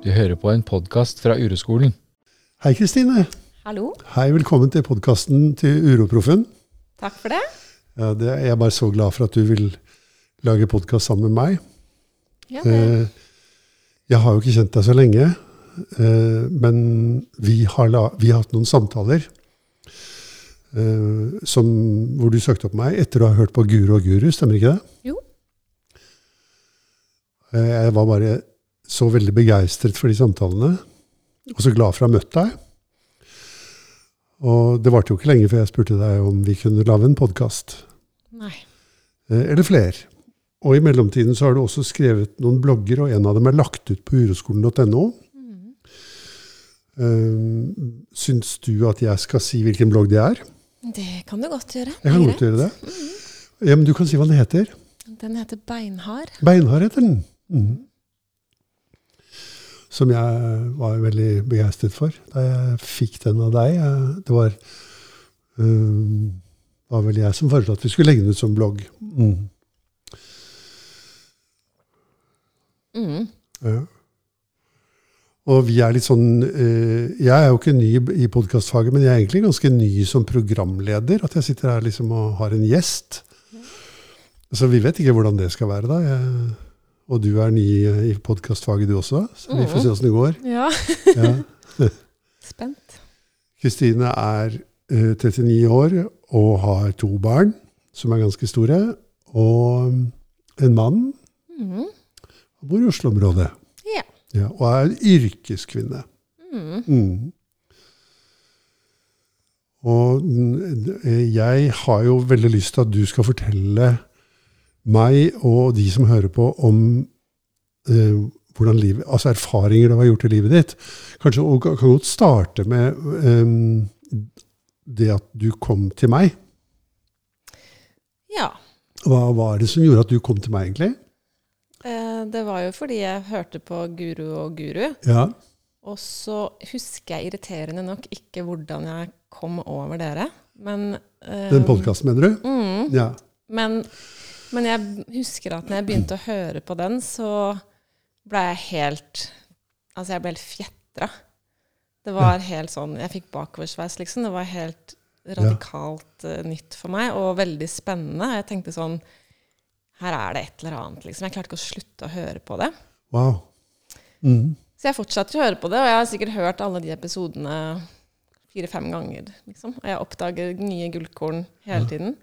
Du hører på en podkast fra Ureskolen. Hei, Kristine. Hallo. Hei, velkommen til podkasten til Uroproffen. Takk for det. Ja, det er jeg bare så glad for at du vil lage podkast sammen med meg. Ja, det. Eh, jeg har jo ikke kjent deg så lenge, eh, men vi har, la, vi har hatt noen samtaler eh, som, hvor du søkte opp meg etter å ha hørt på Guru og Guru, stemmer ikke det? Jo. Eh, Jeg var bare så veldig begeistret for de samtalene, og så glad for å ha møtt deg. Og det varte jo ikke lenge før jeg spurte deg om vi kunne lage en podkast. Nei. Eller flere. Og i mellomtiden så har du også skrevet noen blogger, og en av dem er lagt ut på uroskolen.no. Mm. Uh, syns du at jeg skal si hvilken blogg det er? Det kan du godt gjøre. Jeg kan godt gjøre det. Mm. Ja, men du kan si hva den heter. Den heter Beinhard. Beinhard heter den. Mhm. Som jeg var veldig begeistret for da jeg fikk den av deg. Det var, uh, var vel jeg som foreslo at vi skulle legge den ut som blogg. Mm. Mm. Ja. Og vi er litt sånn uh, Jeg er jo ikke ny i podkastfaget, men jeg er egentlig ganske ny som programleder. At jeg sitter her liksom og har en gjest. Så vi vet ikke hvordan det skal være, da. Jeg, og du er ny i podkastfaget du også, så vi får se åssen det går. Ja. Ja. Spent. Kristine er eh, 39 år og har to barn som er ganske store. Og en mann Mm. bor i Oslo-området. Ja. Ja, og er en yrkeskvinne. Mm. Mm. Og mm, jeg har jo veldig lyst til at du skal fortelle meg og de som hører på, om eh, hvordan livet, altså erfaringer du har gjort i livet ditt. Kanskje og kan godt starte med eh, det at du kom til meg. ja. Hva var det som gjorde at du kom til meg, egentlig? Eh, Det var jo fordi jeg hørte på Guru og Guru. Ja. Og så husker jeg irriterende nok ikke hvordan jeg kom over dere. Men eh, Den podkasten, mener du? Mm. Ja. Men, men jeg husker at når jeg begynte å høre på den, så ble jeg helt Altså, jeg ble helt fjetra. Det var helt sånn Jeg fikk bakoversveis, liksom. Det var helt radikalt eh, nytt for meg, og veldig spennende. Jeg tenkte sånn Her er det et eller annet, liksom. Jeg klarte ikke å slutte å høre på det. Wow. Mm. Så jeg fortsatte å høre på det, og jeg har sikkert hørt alle de episodene fire-fem ganger. liksom. Og jeg oppdager nye gullkorn hele tiden.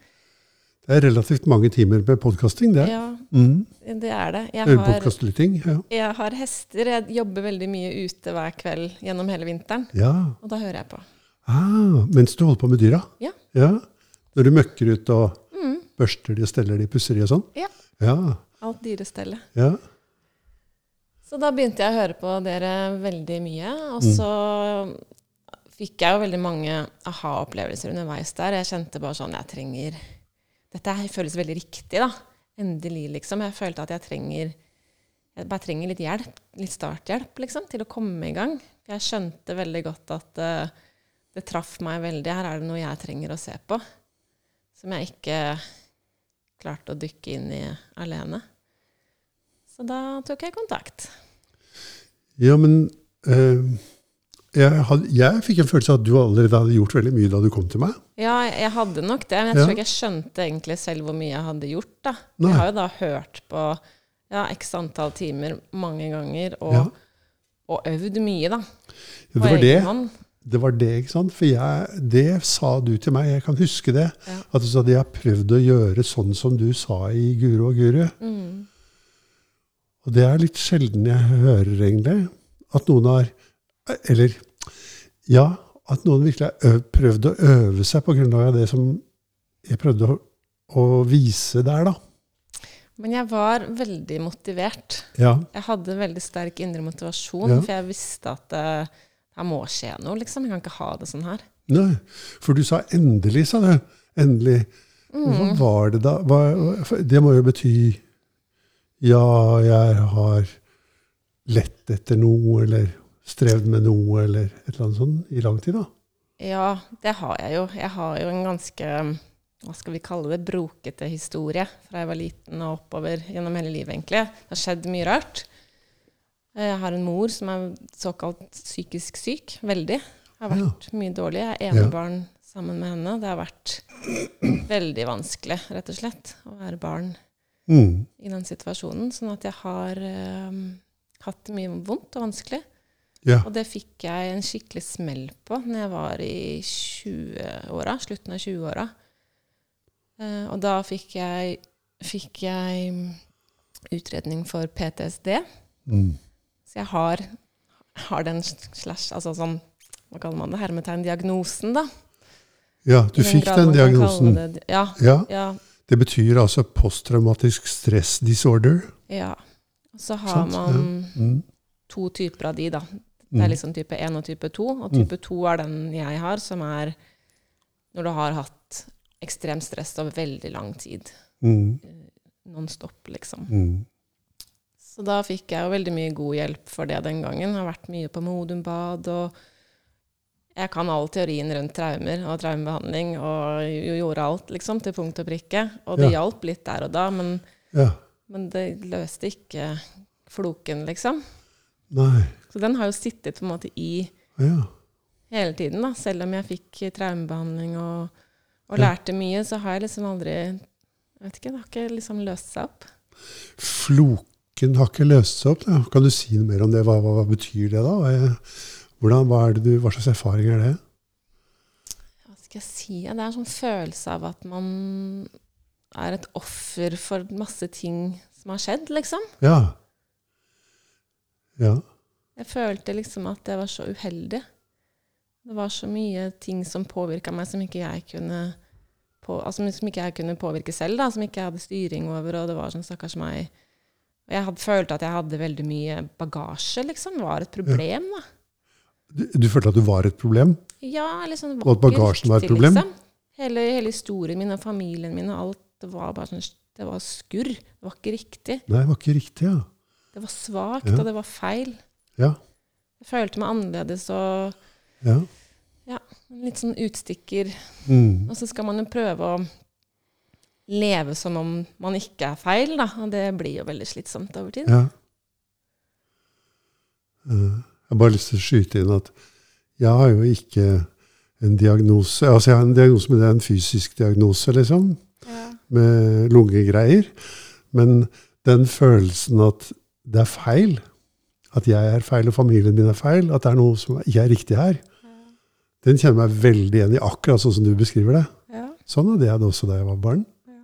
Det er relativt mange timer med podkasting, det. Ja, Mm. det er det. Jeg har Ja. Jeg har hester. Jeg jobber veldig mye ute hver kveld gjennom hele vinteren. ja. Og da hører jeg på. Ah, mens du holder på med dyra? Ja. Når du møkker ut og Mm. børster de og steller de, pusser de og sånn? Ja. Ja. Alt dyrestellet. ja. Så da begynte jeg å høre på dere veldig mye. Og Mm. så fikk jeg jo veldig mange aha-opplevelser underveis der. Jeg kjente bare sånn Jeg trenger Dette føles veldig riktig, da. Endelig, liksom. Jeg følte at jeg trenger Jeg bare trenger litt hjelp. Litt starthjelp, liksom, til å komme i gang. Jeg skjønte veldig godt at uh, det traff meg veldig. Her er det noe jeg trenger å se på. Som jeg ikke klarte å dykke inn i alene. Så da tok jeg kontakt. ja, men uh, jeg, had, jeg fikk en følelse av at du allerede hadde gjort veldig mye da du kom til meg. Ja, jeg hadde nok det, men jeg Ja. tror ikke jeg skjønte egentlig selv hvor mye jeg hadde gjort. da. Nei. Jeg har jo da hørt på ja, x antall timer mange ganger, og, Ja. og øvd mye, da. Det på var egen det, hånd. det var det, ikke sant? For jeg, det sa du til meg, jeg kan huske det. Ja. At du sa at jeg har prøvd å gjøre sånn som du sa i Guro og Guru. Mm. Og det er litt sjelden jeg hører, egentlig. At noen har Eller ja, at noen virkelig har prøvd å øve seg på grunnlag av det som jeg prøvde å, å vise der, da. Men jeg var veldig motivert. Ja. Jeg hadde veldig sterk indre motivasjon, Ja. for jeg visste at det her må skje noe, liksom. Jeg kan ikke ha det sånn her. Nei, for du sa 'endelig', sa du. Endelig. Hva Mm. var det da? Hva, det må jo bety Ja, jeg har lett etter noe, eller strevd med noe, eller et eller annet sånt i lang tid, da. Ja, det har jeg jo. Jeg har jo en ganske hva skal vi kalle det, brokete historie fra jeg var liten og oppover gjennom hele livet, egentlig. Det har skjedd mye rart. Jeg har en mor som er såkalt psykisk syk. Veldig. Har vært mye dårlig. Jeg er enebarn sammen med henne. Det har vært veldig vanskelig, rett og slett, å være barn Mm. i den situasjonen. Sånn at jeg har um, hatt det mye vondt og vanskelig. Ja. Og det fikk jeg en skikkelig smell på når jeg var i 20-åra, slutten av 20-åra. Eh, og da fikk jeg, fikk jeg mm, utredning for PTSD. Mm. Så jeg har, har den slash, altså sånn, hva kaller man det, hermetegn, diagnosen, da. ja, du den fikk den diagnosen. Det, ja, Ja, ja, Det betyr altså posttraumatisk stress disorder. ja. Og så har Sant, man Mm. to typer av de, da. Det Mm. er liksom type 1 og type 2. Og type 2 er den jeg har, som er når du har hatt ekstremt stress over veldig lang tid. Mm. Non stop, liksom. Mm. Så da fikk jeg jo veldig mye god hjelp for det den gangen. Jeg har vært mye på Modumbad og jeg kan all teorien rundt traumer og traumebehandling, og gjorde alt, liksom, til punkt og prikke. Og det Ja. hjalp litt der og da, men, Ja. men det løste ikke floken, liksom. Nei. Så den har jo sittet på en måte i Ja. hele tiden, da. Selv om jeg fikk traumebehandling og, og Ja. lærte mye, så har jeg liksom aldri Jeg vet ikke, det har ikke liksom løst seg opp. Floken har ikke løst seg opp. Da. Kan du si noe mer om det? Hva, hva, hva betyr det, da? Hvordan, hva, det du, hva slags erfaring er det? Hva skal jeg si? Det er en sånn følelse av at man er et offer for masse ting som har skjedd, liksom. Ja. Ja. Jeg følte liksom at jeg var så uheldig. Det var så mye ting som påvirka meg, som ikke jeg kunne på, altså, som ikke jeg kunne påvirke selv, da, som ikke jeg hadde styring over, og det var sånn stakkars meg. Og jeg hadde, følte at jeg hadde veldig mye bagasje, liksom. Var et problem, da. Du, du følte at du var et problem? Ja, liksom, det Og at bagasjen riktig, var et problem? Liksom. Hele, hele historien min og familien min og alt, det var bare sånn Det var skurr. Det var ikke riktig. Nei, det var ikke riktig, ja. Det var svakt, Ja. og det var feil. Ja. Jeg følte meg annerledes og ja. litt sånn utstikker. Mm. Og så skal man jo prøve å leve som om man ikke er feil, da. Og det blir jo veldig slitsomt over tid. ja. Eh, Jeg har bare lyst til å skyte inn at jeg har jo ikke en diagnose Altså, jeg har en diagnose, men det er en fysisk diagnose, liksom. Ja. med lungegreier. Men den følelsen at det er feil, at jeg er feil og familien min er feil, at det er noe som ikke er riktig her, den kjenner jeg meg veldig igjen i, akkurat sånn som du beskriver det. Ja. Sånn hadde jeg det også da jeg var barn. Ja.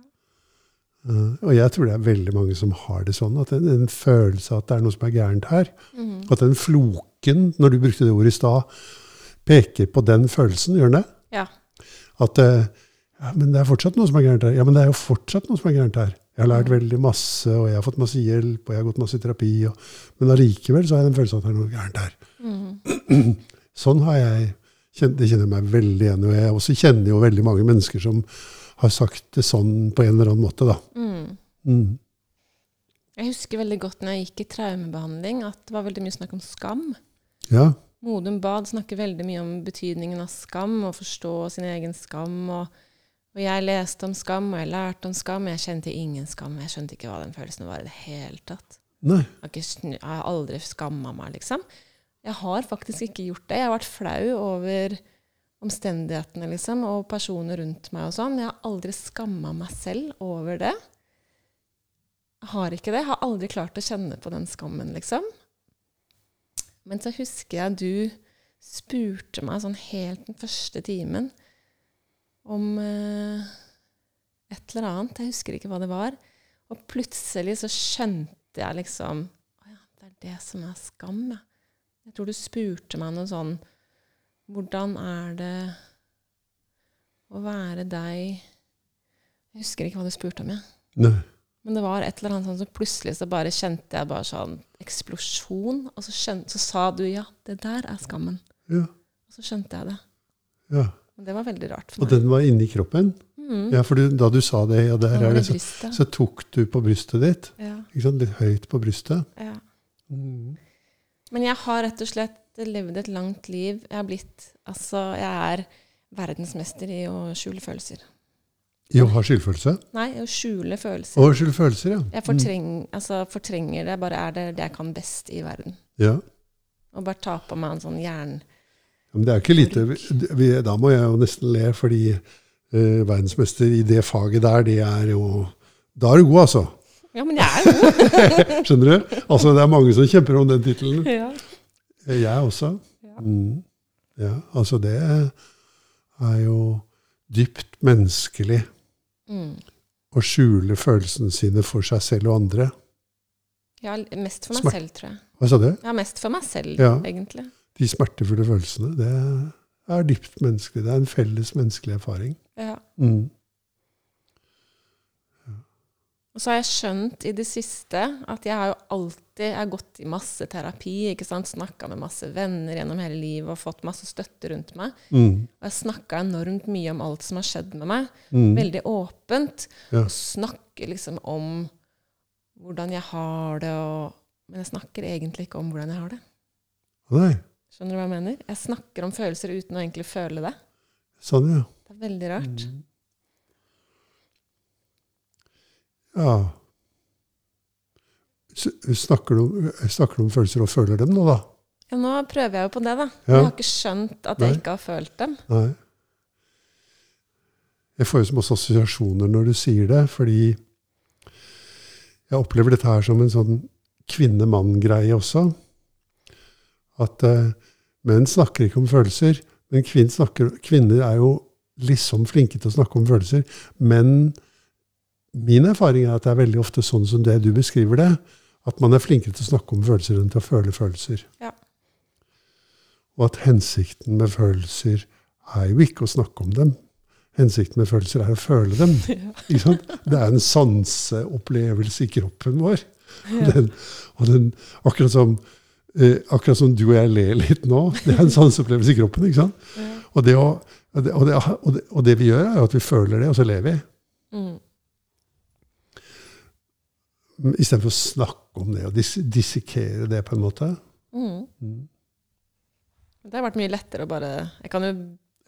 Uh, og jeg tror det er veldig mange som har det sånn, at en, en følelse av at det er noe som er gærent her. Mm. At den floken, når du brukte det ordet i stad, peker på den følelsen, gjør den det? Ja. At uh, ja, men det er fortsatt noe som er gærent her. Ja, men det er jo fortsatt noe som er gærent her. Jeg har lært veldig masse, og jeg har fått masse hjelp, og jeg har gått masse terapi. Og, men allikevel så har jeg den følelsen at det er noe gærent her. Mm. Sånn har jeg kjent, Det kjenner jeg meg veldig igjen i. Og jeg også kjenner jo veldig mange mennesker som har sagt det sånn på en eller annen måte, da. Mm. Mm. Jeg husker veldig godt når jeg gikk i traumebehandling, at det var veldig mye snakk om skam. Ja. Modum Bad snakker veldig mye om betydningen av skam, og forstå sin egen skam. Og, og jeg leste om skam, og jeg lærte om skam, jeg kjente ingen skam. Jeg skjønte ikke hva den følelsen var i det hele tatt. Nei. Jeg har, jeg har aldri skamma meg, liksom. Jeg har faktisk ikke gjort det. Jeg har vært flau over omstendighetene, liksom, og personer rundt meg og sånn. Jeg har aldri skamma meg selv over det. Jeg har ikke det. Jeg har aldri klart å kjenne på den skammen, liksom. Men så husker jeg du spurte meg sånn helt den første timen om eh, et eller annet. Jeg husker ikke hva det var. Og plutselig så skjønte jeg liksom Å ja, det er det som er skam, ja. Jeg tror du spurte meg noe sånn Hvordan er det å være deg Jeg husker ikke hva du spurte om, jeg. Nei. Men det var et eller annet sånn, så plutselig så bare kjente jeg bare sånn eksplosjon. Og så, skjønte, så sa du ja, det der er skammen. Ja. Og så skjønte jeg det. ja. Og det var veldig rart Og for meg. den var inni kroppen? Mm. Ja, for du, da du sa det, ja, der er det så, så tok du på brystet ditt. Ja, Ikke sant? Litt høyt på brystet. ja. Mm. Men jeg har rett og slett levd et langt liv. Jeg har blitt Altså, jeg er verdensmester i å skjule følelser. I å ha skyldfølelse? Nei, å skjule følelser. Å skjule følelser, ja. Jeg fortreng, altså, fortrenger det, bare er det det jeg kan best i verden. ja. Og bare ta på meg en sånn jern... Men det er jo ikke lite vi, Da må jeg jo nesten le, fordi eh, verdensmester i det faget der, det er jo Da er du god, altså. Ja, men jeg er god. Skjønner du? Altså, Det er mange som kjemper om den tittelen. ja. Jeg også. Ja. Mm. Ja, altså det er jo dypt menneskelig Mm. å skjule følelsene sine for seg selv og andre. ja, mest for meg Smart. selv, tror jeg. Hva sa du? Ja, mest for meg selv, Ja. egentlig. De smertefulle følelsene. Det er dypt menneskelig. Det er en felles menneskelig erfaring. Ja. Mm. Og så har jeg skjønt i det siste at jeg har jo alltid jeg har gått i masse terapi, ikke sant? snakka med masse venner gjennom hele livet og fått masse støtte rundt meg. Mm. Og jeg snakka enormt mye om alt som har skjedd med meg. Mm. Veldig åpent. Ja. Og snakker liksom om hvordan jeg har det, og, men jeg snakker egentlig ikke om hvordan jeg har det. Nei, Skjønner du hva jeg mener? Jeg snakker om følelser uten å egentlig føle det. sånn, ja. Det er veldig rart. Mm. Ja. Snakker du, om- snakker du om følelser og føler dem nå, da? Ja, nå prøver jeg jo på det, da. Ja. Jeg har ikke skjønt at jeg ikke har følt dem. Nei. Jeg får jo så masse assosiasjoner når du sier det, fordi jeg opplever dette her som en sånn kvinne-mann-greie også. At uh, menn snakker ikke om følelser, men kvinn snakker, kvinner er jo liksom flinke til å snakke om følelser. Men min erfaring er at det er veldig ofte sånn som det du beskriver det, at man er flinkere til å snakke om følelser enn til å føle følelser. Ja. Og at hensikten med følelser er jo ikke å snakke om dem. Hensikten med følelser er å føle dem. Sant? Det er en sanseopplevelse i kroppen vår. Og den, og den, akkurat, som, eh, akkurat som du og jeg ler litt nå, det er en sanseopplevelse i kroppen. ikke sant? Ja. Og det, å, og, det, og, det, og, det, vi gjør, er jo at vi føler det, og så ler vi. Mm. Istedenfor å snakke om det og dis dissekere det, på en måte. Mm. Mm. Det har vært mye lettere å bare Jeg kan jo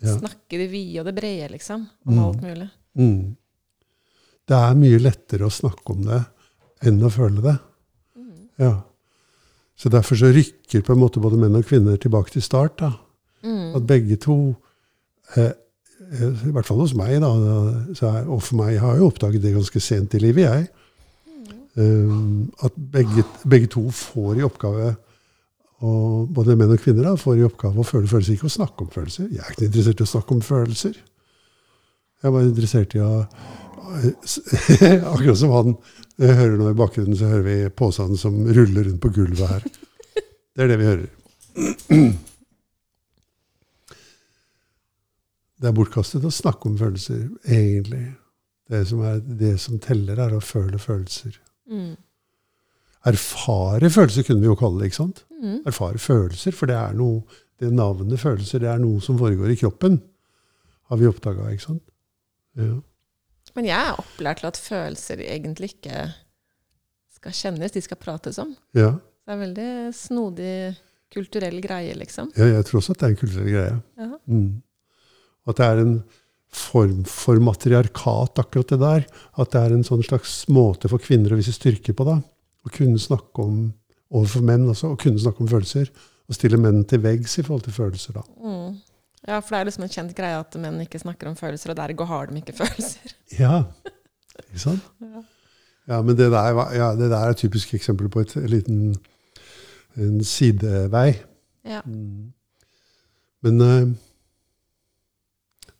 Ja. snakke det vide og det brede, liksom. Om Mm. alt mulig. Mm. Det er mye lettere å snakke om det enn å føle det. Mm. Ja. Så derfor så rykker på en måte både menn og kvinner tilbake til start. da. Mm. At begge to, eh, eh, i hvert fall hos meg, da, så er, og for meg, jeg har jo oppdaget det ganske sent i livet, jeg, Um, at begge, begge to får i oppgave og både menn og kvinner da, får i oppgave å føle følelser, ikke å snakke om følelser. Jeg er ikke interessert i å snakke om følelser. Jeg bare interessert i å Akkurat som han jeg hører nå i bakgrunnen, så hører vi påstanden som ruller rundt på gulvet her. Det er det vi hører. Det er bortkastet å snakke om følelser, egentlig. Det som, er, det som teller, er å føle følelser. Mm. Erfare følelser kunne vi jo kalle det. ikke sant? Mm. Erfare følelser, for det er noe, det navnet følelser, det er noe som foregår i kroppen. Har vi oppdaga? Ja. Men jeg er opplært til at følelser egentlig ikke skal kjennes, de skal prates om. ja. Det er en veldig snodig kulturell greie, liksom. Ja, jeg tror også at det er en kulturell greie. Ja. Mm. At det er en form for matriarkat, akkurat det der. At det er en sånn slags måte for kvinner å vise styrke på. da. Å kunne snakke om, overfor menn også, å kunne snakke om følelser. Og stille menn til veggs i forhold til følelser. da. Mm. Ja, for det er liksom en kjent greie at menn ikke snakker om følelser, og dergo har de ikke følelser. Ja, ikke sant? Ja. Ja, men det der, ja, det der er et typisk eksempel på et liten en sidevei. Ja. Mm. Men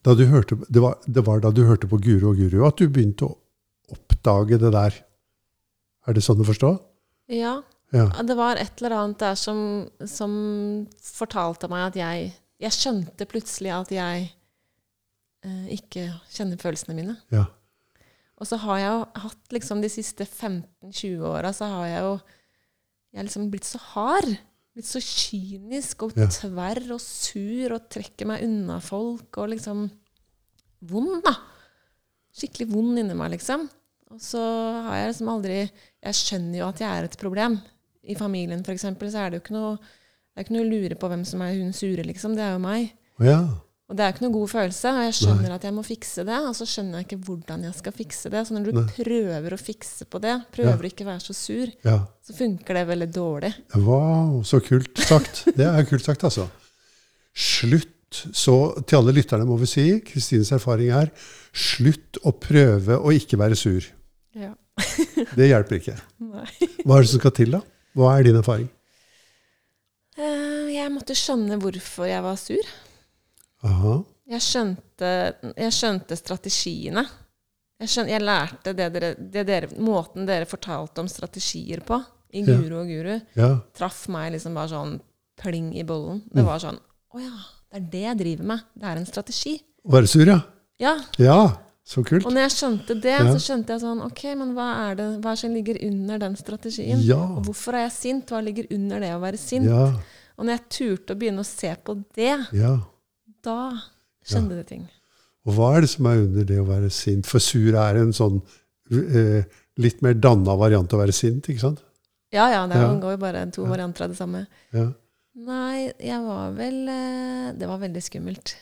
da du hørte, det, var, det var da du hørte på Guro og Guro at du begynte å oppdage det der. Er det sånn å forstå? ja. Ja. Ja, Det var et eller annet der som, som fortalte meg at jeg Jeg skjønte plutselig at jeg eh, ikke kjenner følelsene mine. ja. Og så har jeg jo hatt liksom de siste 15-20 åra, så har jeg jo jeg liksom blitt så hard. Blitt så kynisk og Ja. tverr og sur og trekker meg unna folk og liksom Vond, da. Skikkelig vond inni meg, liksom. Og så har jeg liksom aldri Jeg skjønner jo at jeg er et problem. I familien, eksempel, så er det jo ikke noe det er ikke noe å lure på hvem som er hun sure, liksom. Det er jo meg. Ja. Og det er ikke noe god følelse, og jeg skjønner at jeg må fikse det, og så skjønner jeg ikke hvordan jeg skal fikse det. Så når du Nei. prøver å fikse på det, prøver Ja. å ikke være så sur, Ja. så funker det veldig dårlig. Wow, så kult sagt. Det er kult sagt, altså. Slutt. Så til alle lytterne må vi si, Kristines erfaring er slutt å prøve å ikke være sur. Ja. Det hjelper ikke. Nei. Hva er det som skal til, da? Hva er din erfaring? Jeg måtte skjønne hvorfor jeg var sur. Aha. Jeg skjønte, jeg skjønte strategiene. Jeg, skjønte, jeg lærte det dere, det dere, måten dere fortalte om strategier på i. Guru og Guru, Ja. traff meg liksom bare sånn pling i bollen. Det Mm. var sånn Å ja, det er det jeg driver med. Det er en strategi. Å være sur, ja. Ja. Ja, så kult. Og når jeg skjønte det, Ja. så skjønte jeg sånn Ok, men hva er det hva er som ligger under den strategien? Ja. Og hvorfor er jeg sint? Hva ligger under det å være sint? Ja, Og når jeg turte å begynne å se på det, ja. da skjedde det ting. Og hva er det som er under det å være sint? For sur er en sånn eh, litt mer danna variant av å være sint, ikke sant? Ja, ja, det Ja. går jo bare to varianter av det samme. Ja. Nei, jeg var vel eh, Det var veldig skummelt.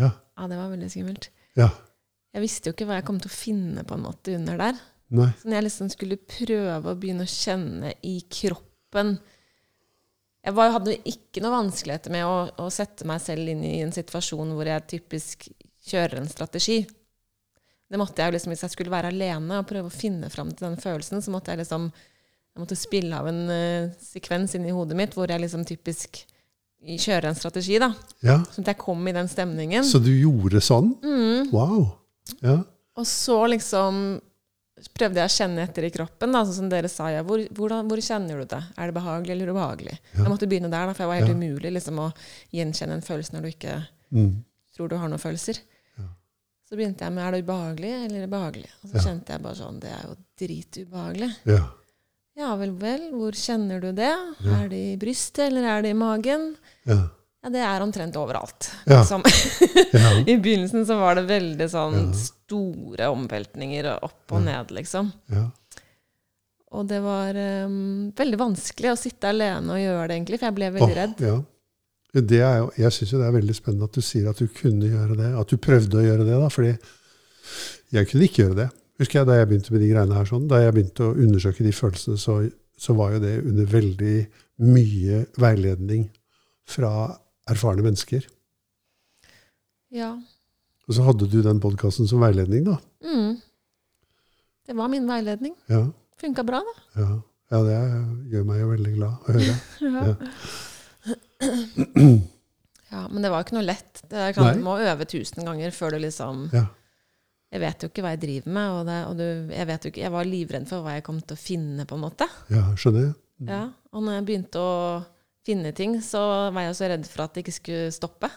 Ja. Ja, det var veldig skummelt. ja. Jeg visste jo ikke hva jeg kom til å finne på en måte under der. Nei. Så når jeg liksom skulle prøve å begynne å kjenne i kroppen Jeg var, hadde ikke noe vanskeligheter med å, å sette meg selv inn i en situasjon hvor jeg typisk kjører en strategi. Det måtte jeg liksom, Hvis jeg skulle være alene og prøve å finne fram til den følelsen, så måtte jeg liksom jeg måtte spille av en uh, sekvens inni hodet mitt hvor jeg liksom typisk kjører en strategi. da, Ja. Sånn at jeg kom i den stemningen. Så du gjorde sånn? Mm. Wow. Ja. Og så liksom prøvde jeg å kjenne etter i kroppen, da, sånn som dere sa. Ja, hvor, hvordan, hvor kjenner du det? Er det behagelig eller ubehagelig? Ja. Jeg måtte begynne der, da, for det var helt Ja. umulig liksom, å gjenkjenne en følelse når du ikke Mm. tror du har noen følelser. Så begynte jeg med er det ubehagelig eller behagelig. Og så kjente jeg bare sånn Det er jo dritubehagelig. Ja. Ja vel, vel. Hvor kjenner du det? Er det i brystet, eller er det i magen? Ja. Ja, det er omtrent overalt. Ja. Liksom. I begynnelsen så var det veldig sånn Ja. Store omveltninger opp og ned, liksom. ja. Og det var um, veldig vanskelig å sitte alene og gjøre det, egentlig, for jeg ble veldig redd. Ja. Det er jo, jeg syns jo det er veldig spennende at du sier at du kunne gjøre det. At du prøvde å gjøre det, da. Fordi jeg kunne ikke gjøre det. Husker jeg Da jeg begynte med de greiene her, sånn, da jeg begynte å undersøke de følelsene, så, så var jo det under veldig mye veiledning fra erfarne mennesker. Ja. Og så hadde du den podkasten som veiledning, da. Mm. Det var min veiledning. Ja, Funka bra, da. ja. ja det gjør meg jo veldig glad å høre. Ja. ja, men det var jo ikke noe lett. Du må øve tusen ganger før du liksom Ja. Jeg vet jo ikke hva jeg driver med, og, det, og du, jeg, vet jo ikke, jeg var livredd for hva jeg kom til å finne, på en måte. ja, skjønner jeg. Ja, Og når jeg begynte å finne ting, så var jeg så redd for at det ikke skulle stoppe.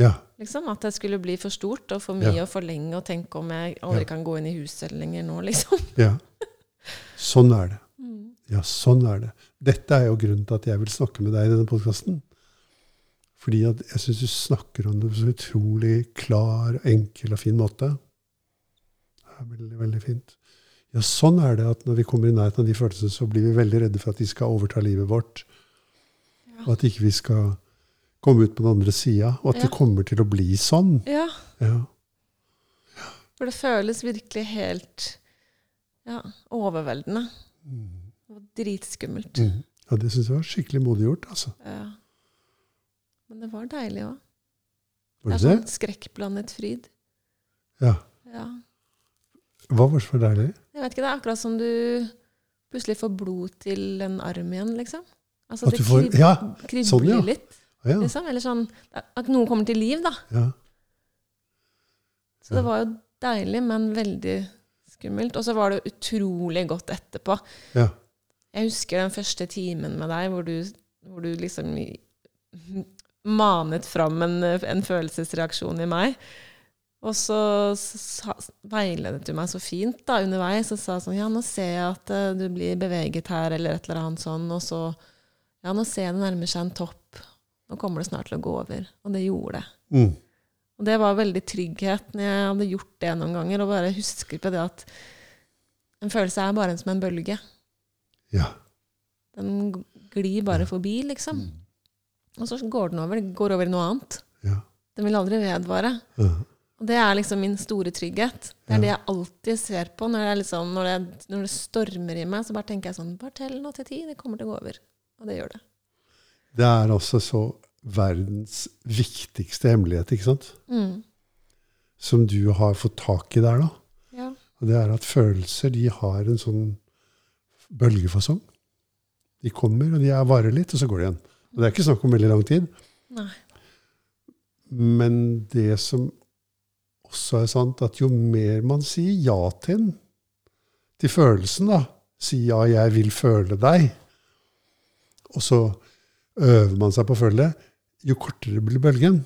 Ja. Liksom, At det skulle bli for stort og for mye Ja. og for lenge, og tenke om jeg aldri Ja. kan gå inn i huset lenger nå, liksom. ja. Sånn er det. Mm. Ja, sånn er det. Dette er jo grunnen til at jeg vil snakke med deg i denne podkasten. Fordi jeg syns du snakker om det på så utrolig klar, enkel og fin måte. Det er veldig, veldig fint. Ja, sånn er det at når vi kommer i nærheten av de følelsene, så blir vi veldig redde for at de skal overta livet vårt. Ja. Og at ikke vi skal komme ut på den andre sida. Og at Ja. det kommer til å bli sånn. Ja, Ja. for det føles virkelig helt ja, overveldende. Og dritskummelt. Mm. ja det syns jeg var skikkelig modig gjort. Altså. Ja. Men det var deilig òg. Det Var er det det? sånn skrekkblandet fryd. Ja. Ja. Hva var så deilig? Jeg vet ikke, det er akkurat som du plutselig får blod til en arm igjen, liksom. Altså, At det får- ja, kribler sånn, ja. litt, Ja. liksom. Eller sånn at noe kommer til liv, da. ja. Så det var jo deilig, men veldig skummelt. Og så var det utrolig godt etterpå. ja. Jeg husker den første timen med deg hvor du, hvor du liksom manet fram en, en følelsesreaksjon i meg. Og så sa, veiledet du meg så fint da underveis og sa sånn Ja, nå ser jeg at uh, du blir beveget her, eller et eller annet sånn. Og så Ja, nå ser jeg det nærmer seg en topp. Nå kommer det snart til å gå over. Og det gjorde det. Mm. Og det var veldig trygghet når jeg hadde gjort det noen ganger, og bare husker på det at en følelse er bare som en bølge. ja. Den glir bare forbi, liksom. Og så går den over. Det går over i noe annet. Ja. Den vil aldri vedvare. Ja. Og det er liksom min store trygghet. Det er det jeg alltid ser på når, det er liksom, når, det, når det stormer i meg. Så bare tenker jeg sånn Bare tell nå til ti. Det kommer til å gå over. Og det gjør det. Det er altså så verdens viktigste hemmelighet, ikke sant? Mm. Som du har fått tak i der, da. Ja. Og det er at følelser de har en sånn bølgefasong. De kommer, og de er varer litt, og så går de igjen. Og det er ikke snakk om veldig lang tid. Nei. Men det som også er sant, at jo mer man sier ja til den, til følelsen, da Si ja, jeg vil føle deg. Og så øver man seg på å føle det, jo kortere blir bølgen.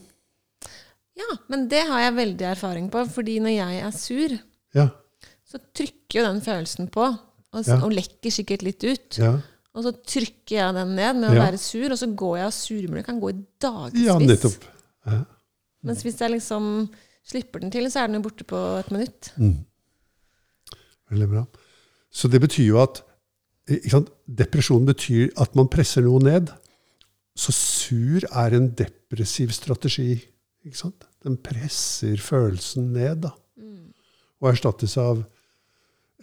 Ja, men det har jeg veldig erfaring på. fordi når jeg er sur, Ja, så trykker jo den følelsen på. Og, Ja. og lekker sikkert litt ut. ja. Og så trykker jeg den ned med å være sur, og så går jeg og surmuler. Kan gå i dagevis. ja nettopp. Mens hvis jeg liksom slipper den til, så er den jo borte på et minutt. Mm. Veldig bra. Så det betyr jo at? Depresjon betyr at man presser noe ned. Så sur er en depressiv strategi. Ikke sant? Den presser følelsen ned, da. Og erstattes av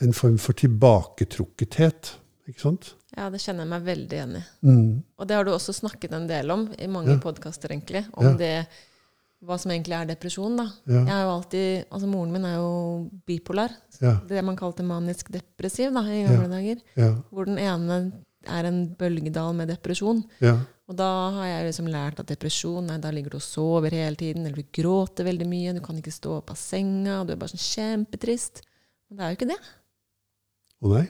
en form for tilbaketrukkethet. Ikke sant? Ja, det kjenner jeg meg veldig igjen i. Mm. Og det har du også snakket en del om i mange Ja. podkaster, egentlig. Om Ja. det, hva som egentlig er depresjon, da. Ja. Jeg er jo alltid, altså Moren min er jo bipolar. Ja. Det man kalte manisk depressiv da, i gamle dager. Ja. Hvor den ene er en bølgedal med depresjon. Og da har jeg liksom lært at depresjon nei, da ligger du og sover hele tiden, eller du gråter veldig mye, du kan ikke stå opp av senga, og du er bare sånn kjempetrist. Men det er jo ikke det. Å nei?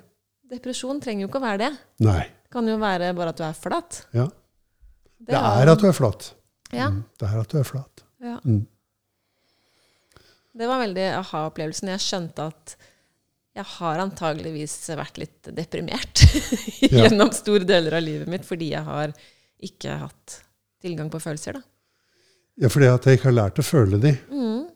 Depresjon trenger jo ikke å være det. Nei. Det kan jo være bare at du er flat. Ja. Det er at du er flat. Ja. Mm. Det er at du er flat. ja. Mm. Det var veldig aha-opplevelsen. Jeg skjønte at jeg har antageligvis vært litt deprimert gjennom store deler av livet mitt fordi jeg har ikke hatt tilgang på følelser. Da. Ja, fordi at jeg ikke har lært å føle de, Mm.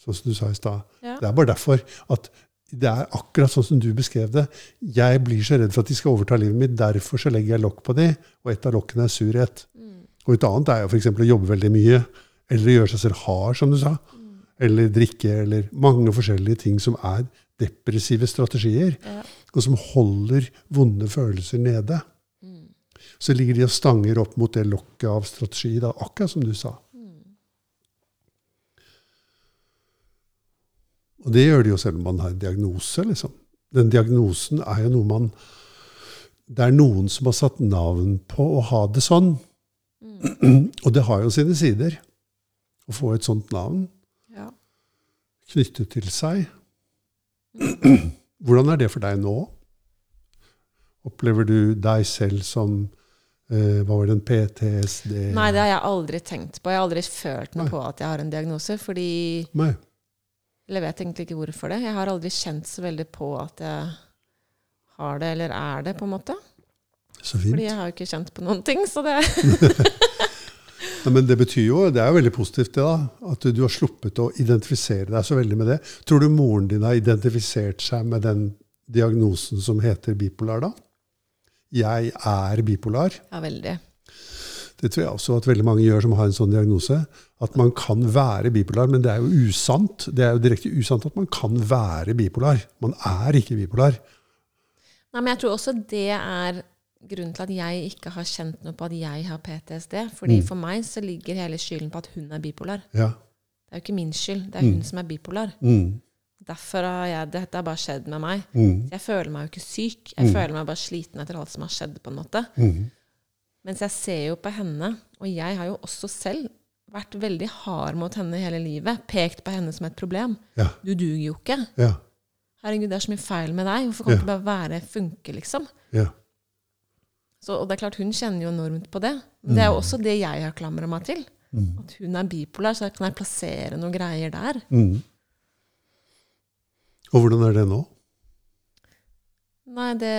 sånn som du sa i stad. Ja. Det er bare derfor at det er akkurat sånn som du beskrev det. Jeg blir så redd for at de skal overta livet mitt, derfor så legger jeg lokk på de, og et av lokkene er surhet. Mm. Og et annet er jo f.eks. å jobbe veldig mye, eller gjøre seg selv hard, som du sa. Eller drikke, eller mange forskjellige ting som er depressive strategier, Ja. og som holder vonde følelser nede. Mm. Så ligger de og stanger opp mot det lokket av strategi, da, akkurat som du sa. Og det gjør de jo selv om man har en diagnose. liksom. Den diagnosen er jo noe man Det er noen som har satt navn på å ha det sånn. Og det har jo sine sider å få et sånt navn Ja. knyttet til seg. Hvordan er det for deg nå? Opplever du deg selv som eh, Hva var det, en PTSD? Nei, det har jeg aldri tenkt på. Jeg har aldri følt noe Nei. på at jeg har en diagnose. fordi Nei. Eller vet egentlig ikke hvorfor det. Jeg har aldri kjent så veldig på at jeg har det, eller er det, på en måte. Så fint. Fordi jeg har jo ikke kjent på noen ting, så det Nei, men det betyr jo, det er jo veldig positivt det da, at du, du har sluppet å identifisere deg så veldig med det. Tror du moren din har identifisert seg med den diagnosen som heter bipolar da? Jeg er bipolar. Ja, veldig. Det tror jeg også at veldig mange gjør som har en sånn diagnose. At man kan være bipolar, men det er jo usant. Det er jo direkte usant at man kan være bipolar. Man er ikke bipolar. Nei, men jeg tror også det er grunnen til at jeg ikke har kjent noe på at jeg har PTSD. Fordi Mm. for meg så ligger hele skylden på at hun er bipolar. Ja. Det er jo ikke min skyld. Det er Mm. hun som er bipolar. Mm. Derfor har jeg, dette har bare skjedd med meg. Mm. Jeg føler meg jo ikke syk. Jeg Mm. føler meg bare sliten etter alt som har skjedd. på en måte. Mm. Mens jeg ser jo på henne, og jeg har jo også selv vært veldig hard mot henne hele livet. Pekt på henne som et problem. Ja. Du duger jo ikke. Ja. Herregud, det er så mye feil med deg. Hvorfor kan Ja. du bare være funke, liksom? Ja. Så, og det er klart, hun kjenner jo enormt på det. Men det er jo Mm. også det jeg har klamra meg til. Mm. At hun er bipolar, så kan jeg plassere noen greier der. Mm. Og hvordan er det nå? Nei, det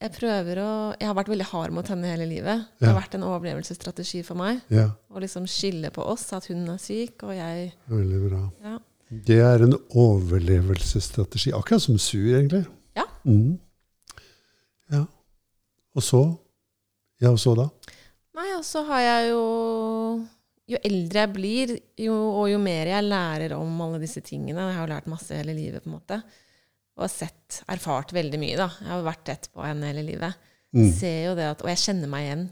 Jeg prøver å Jeg har vært veldig hard mot henne hele livet. Det har vært en overlevelsesstrategi for meg. Ja, Å liksom skille på oss, at hun er syk, og jeg veldig bra. Ja. Det er en overlevelsesstrategi, akkurat som sur, egentlig. Ja. Mm. ja. Og så? Ja, og så da? Nei, og så har jeg jo jo eldre jeg blir, jo, og jo mer jeg lærer om alle disse tingene Jeg har jo lært masse hele livet, på en måte. Og har sett, erfart veldig mye, da. Jeg har vært tett på henne hele livet. Mm. Ser jo det at, og jeg kjenner meg igjen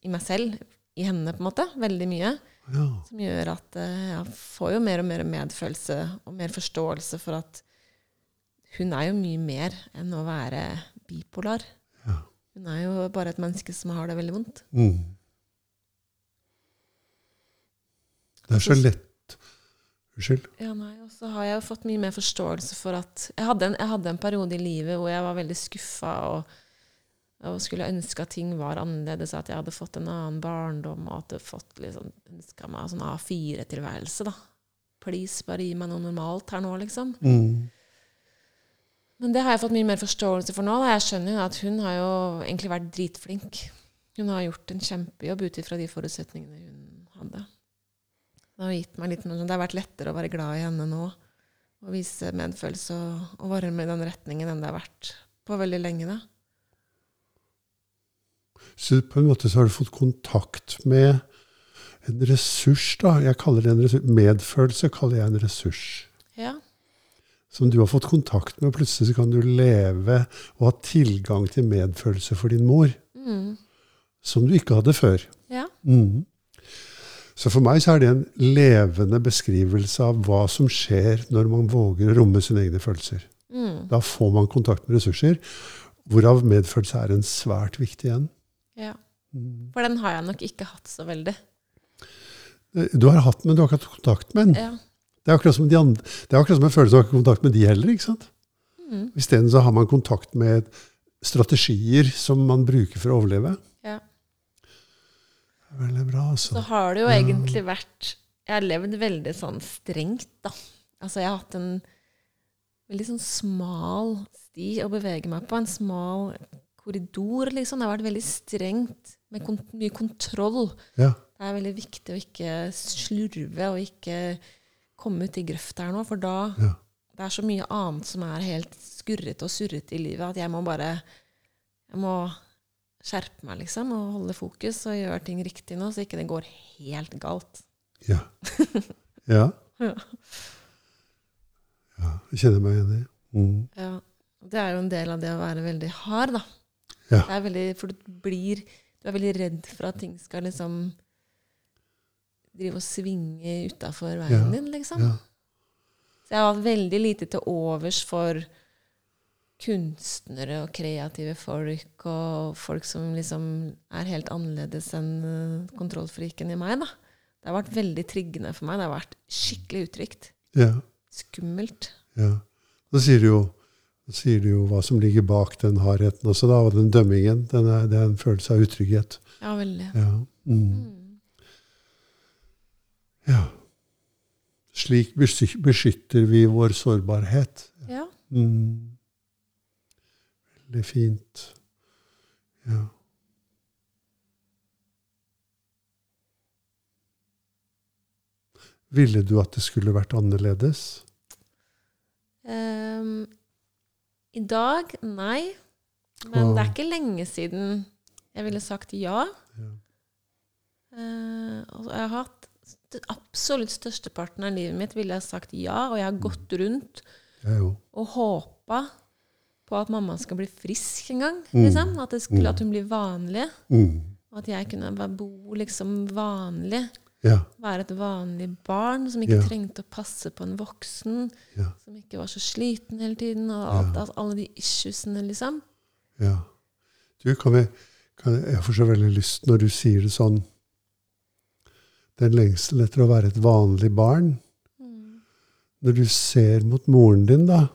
i meg selv, i henne, på en måte. Veldig mye. Ja. Som gjør at eh, jeg får jo mer og mer medfølelse og mer forståelse for at hun er jo mye mer enn å være bipolar. Ja. Hun er jo bare et menneske som har det veldig vondt. Mm. Det er så lett Unnskyld. Ja, nei, Og så har jeg jo fått mye mer forståelse for at Jeg hadde en, jeg hadde en periode i livet hvor jeg var veldig skuffa og, og skulle ønske at ting var annerledes, at jeg hadde fått en annen barndom og at jeg fått liksom, ønska meg sånn A4-tilværelse. da. Please, bare gi meg noe normalt her nå, liksom. Mm. Men det har jeg fått mye mer forståelse for nå. Da. Jeg skjønner jo at hun har jo egentlig vært dritflink. Hun har gjort en kjempejobb ut ifra de forutsetningene hun hadde. Det har gitt meg litt noe, det har vært lettere å være glad i henne nå. Og vise medfølelse og, og varme i den retningen enn det har vært på veldig lenge. da. Så på en måte så har du fått kontakt med en ressurs, da. Jeg kaller det en ressurs. Medfølelse kaller jeg en ressurs. Ja. Som du har fått kontakt med, og plutselig så kan du leve og ha tilgang til medfølelse for din mor. Mm. Som du ikke hadde før. Ja. Mm. Så for meg så er det en levende beskrivelse av hva som skjer når man våger å romme sine egne følelser. Mm. Da får man kontakt med ressurser, hvorav medfølelse er en svært viktig en. ja. Mm. For den har jeg nok ikke hatt så veldig. Du har hatt den, men du har ikke hatt kontakt med den. Ja. Det er akkurat som, de andre, det er akkurat som en følelse av ikke kontakt med de heller. ikke sant? Mm. Isteden så har man kontakt med strategier som man bruker for å overleve. Veldig bra, Så altså. har det jo egentlig vært Jeg har levd veldig sånn strengt, da. Altså, jeg har hatt en veldig sånn smal sti å bevege meg på. En smal korridor, liksom. Det har vært veldig strengt, med kont mye kontroll. Ja. Det er veldig viktig å ikke slurve og ikke komme ut i grøfta her nå, for da Ja. Det er så mye annet som er helt skurrete og surrete i livet, at jeg må bare Jeg må skjerpe meg, liksom, og holde fokus og gjøre ting riktig nå, så ikke det går helt galt. Ja. Ja. Ja. ja. Jeg kjenner meg igjen i. Mm. Ja. Det er jo en del av det å være veldig hard, da. Ja. Det veldig, for du blir Du er veldig redd for at ting skal liksom drive og svinge utafor veien Ja. din, liksom. Ja. Så jeg har hatt veldig lite til overs for kunstnere og kreative folk, og folk som liksom er helt annerledes enn eh, kontrollfriken i meg, da. Det har vært veldig triggende for meg. Det har vært skikkelig utrygt. Ja. Skummelt. ja. Så sier du jo sier du jo hva som ligger bak den hardheten også, da, og den dømmingen. Den er, det er en følelse av utrygghet. Ja, veldig. Ja. Mm. Mm. ja. Slik beskytter vi vår sårbarhet. Ja. Mm. Veldig fint. Ja. Ville du at det skulle vært annerledes? Um, I dag nei. Men Åh. det er ikke lenge siden jeg ville sagt ja. Ja. Uh, og jeg har hatt den absolutt størsteparten av livet mitt ville jeg sagt ja, og jeg har gått rundt og håpa på at mamma skal bli frisk en gang. Mm. Liksom. At, det skulle, Mm. at hun blir vanlig. Mm. Og at jeg kunne bare bo liksom vanlig. Ja. Være et vanlig barn som ikke Ja. trengte å passe på en voksen. Ja. Som ikke var så sliten hele tiden. Og alt, Ja. alle de issuesene, liksom. ja. Du, kan vi, kan, jeg får så veldig lyst når du sier det sånn Den lengselen etter å være et vanlig barn. Mm. Når du ser mot moren din, da,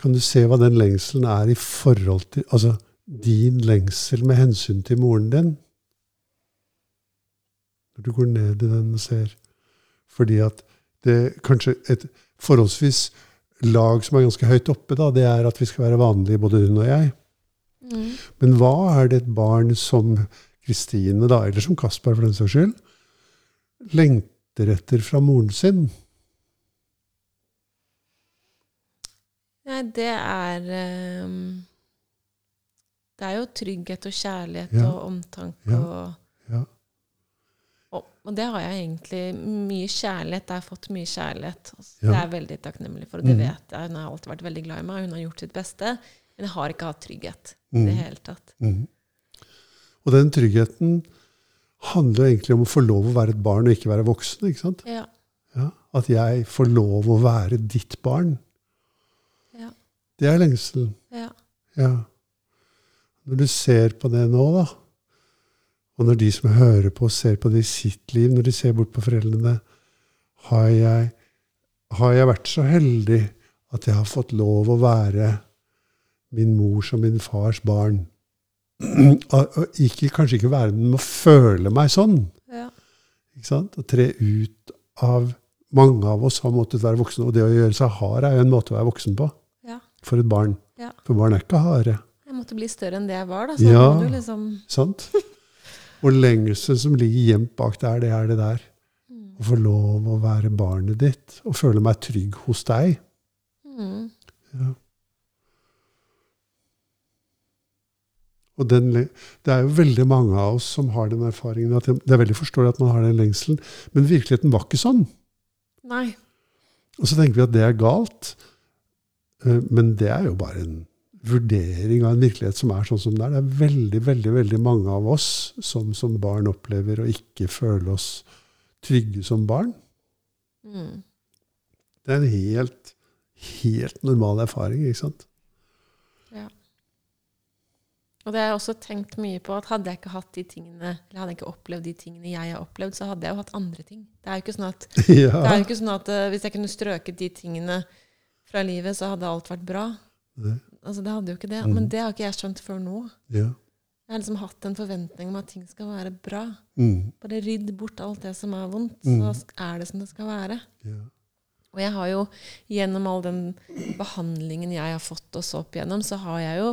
kan du se hva den lengselen er i forhold til Altså din lengsel med hensyn til moren din? Når du går ned i den og ser Fordi at det kanskje et forholdsvis lag som er ganske høyt oppe, da, det er at vi skal være vanlige, både hun og jeg. Mm. Men hva er det et barn som Kristine, da, eller som Kaspar for den saks skyld, lengter etter fra moren sin? Nei, det er um, Det er jo trygghet og kjærlighet Ja. og omtanke Ja. og Ja. Og Og det har jeg egentlig mye kjærlighet. Jeg har fått mye kjærlighet. Ja. Det er jeg veldig takknemlig for. Og det mm. vet jeg. Hun har alltid vært veldig glad i meg. Hun har gjort sitt beste. Men jeg har ikke hatt trygghet i mm. det hele tatt. Mm. Og den tryggheten handler jo egentlig om å få lov å være et barn og ikke være voksen. ikke sant? Ja. Ja, at jeg får lov å være ditt barn. Det er lengselen. ja. Ja. Når du ser på det nå, da, og når de som hører på, ser på det i sitt liv, når de ser bort på foreldrene, har jeg, har jeg vært så heldig at jeg har fått lov å være min mors og min fars barn. Ikke, kanskje ikke være den, men å føle meg sånn. ja. Ikke sant? Å tre ut av Mange av oss har måttet være voksne, og det å gjøre seg hard er jo en måte å være voksen på. For et barn. Ja. For barn er ikke harde. Jeg måtte bli større enn det jeg var, da. Så Ja. du liksom Sant? Og lengselen som ligger gjemt bak der, det er det der. mm. Å få lov å være barnet ditt og føle meg trygg hos deg. Mm. Ja. Og den, det er jo veldig mange av oss som har den erfaringen. at Det det er veldig forståelig at man har den lengselen, men virkeligheten var ikke sånn. Nei. Og så tenker vi at det er galt. Eh, Men det er jo bare en vurdering av en virkelighet som er sånn som det er. Det er veldig, veldig veldig mange av oss som som barn opplever å ikke føle oss trygge som barn. Mm. Det er en helt, helt normal erfaring, ikke sant? Ja. Og det har jeg også tenkt mye på, at hadde jeg ikke hatt de tingene, eller hadde jeg ikke opplevd de tingene jeg har opplevd, så hadde jeg jo hatt andre ting. Det er jo ikke sånn at, det er ja. ikke sånn at eh, hvis jeg kunne strøket de tingene fra livet, så hadde alt vært bra. Nei. Altså, det hadde jo ikke det. Mm. Men det har ikke jeg skjønt før nå. ja. Jeg har liksom hatt en forventning om at ting skal være bra. Mm. Bare rydd bort alt det som er vondt, Mm. så er det som det skal være. ja. Og jeg har jo gjennom all den behandlingen jeg har fått oss opp igjennom, så har jeg jo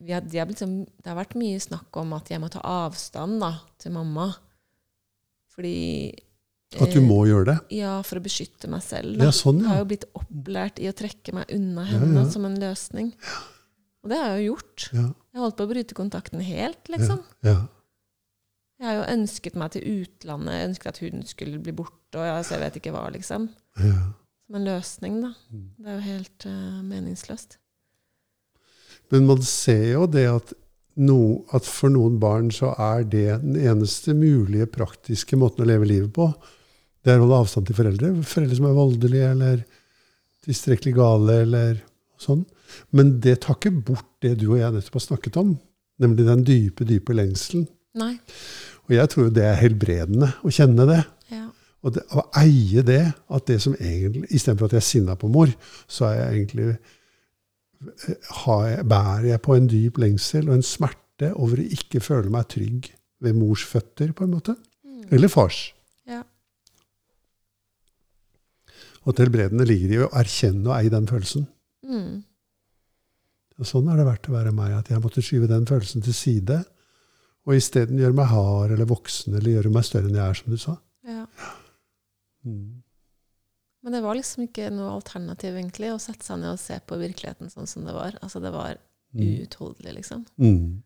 vi har, de har blitt, sånn- Det har vært mye snakk om at jeg må ta avstand da, til mamma. Fordi At du må gjøre det? Ja, for å beskytte meg selv. Da. Ja, sånn, Jeg har jo blitt opplært i å trekke meg unna Ja, henne ja. som en løsning. Og det har jeg jo gjort. Ja. Jeg holdt på å bryte kontakten helt, liksom. ja. Jeg har jo ønsket meg til utlandet, jeg ønsket at hun skulle bli borte, og jeg, jeg vet ikke hva, liksom. ja. Som en løsning, da. Mm. Det er jo helt uh, meningsløst. Men man ser jo det at, no, at for noen barn så er det den eneste mulige praktiske måten å leve livet på. Det er å holde avstand til foreldre. Foreldre som er voldelige eller tilstrekkelig gale eller sånn. Men det tar ikke bort det du og jeg nettopp har snakket om, nemlig den dype, dype lengselen. Nei. Og jeg tror jo det er helbredende å kjenne det. Ja. Og det, å eie det, at det som egentlig Istedenfor at jeg er sinna på mor, så er jeg egentlig har jeg, bærer jeg på en dyp lengsel og en smerte over å ikke føle meg trygg ved mors føtter, på en måte. Mm. Eller fars. Og til helbredende ligger i å erkjenne og eie den følelsen. Mm. Og sånn har det vært å være meg, at jeg måtte skyve den følelsen til side. Og isteden gjøre meg hard eller voksen eller gjøre meg større enn jeg er, som du sa. ja. Mm. Men det var liksom ikke noe alternativ, egentlig, å sette seg ned og se på virkeligheten sånn som det var. Altså, det var Mm. uutholdelig, liksom. Mm.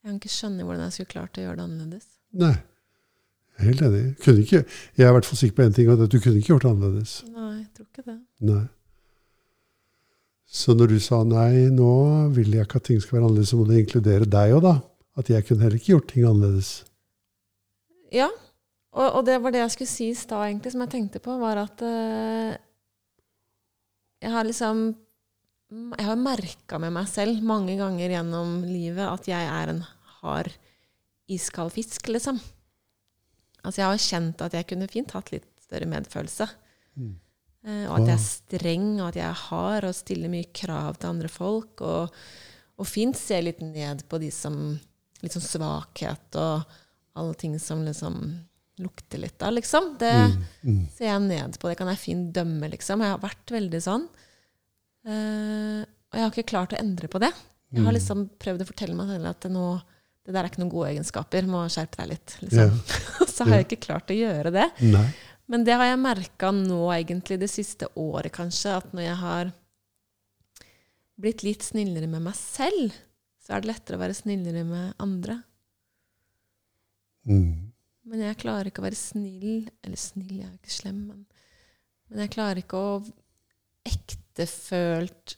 Jeg kan ikke skjønne hvordan jeg skulle klart å gjøre det annerledes. Nei. Helt enig. Kunne ikke, jeg er i hvert fall sikker på én ting, at du kunne ikke gjort det annerledes. Nei, jeg tror ikke det. Nei. Så når du sa nei, nå vil jeg ikke at ting skal være annerledes, så må det inkludere deg òg, da. At jeg kunne heller ikke gjort ting annerledes. Ja, og, og det var det jeg skulle si i stad, egentlig, som jeg tenkte på, var at uh, jeg har liksom Jeg har merka med meg selv mange ganger gjennom livet at jeg er en hard, iskald fisk, liksom. Altså, jeg har kjent at jeg kunne fint hatt litt større medfølelse. Mm. Eh, og at jeg er streng, og at jeg er hard og stiller mye krav til andre folk. Og, og fint ser litt ned på de som Litt sånn svakhet og alle ting som liksom lukter litt av, liksom. Det Mm. Mm. ser jeg ned på. Det kan jeg fint dømme, liksom. Jeg har vært veldig sånn. Eh, og jeg har ikke klart å endre på det. Jeg har Mm. liksom prøvd å fortelle meg selv at det, nå, det der er ikke noen gode egenskaper. Må skjerpe deg litt. Liksom. Liksom. Så har jeg ikke klart å gjøre det. Nei. Men det har jeg merka nå, egentlig, det siste året, kanskje, at når jeg har blitt litt snillere med meg selv, så er det lettere å være snillere med andre. Mm. Men jeg klarer ikke å være snill. Eller snill, jeg er jo ikke slem, men, men jeg klarer ikke å ektefølt,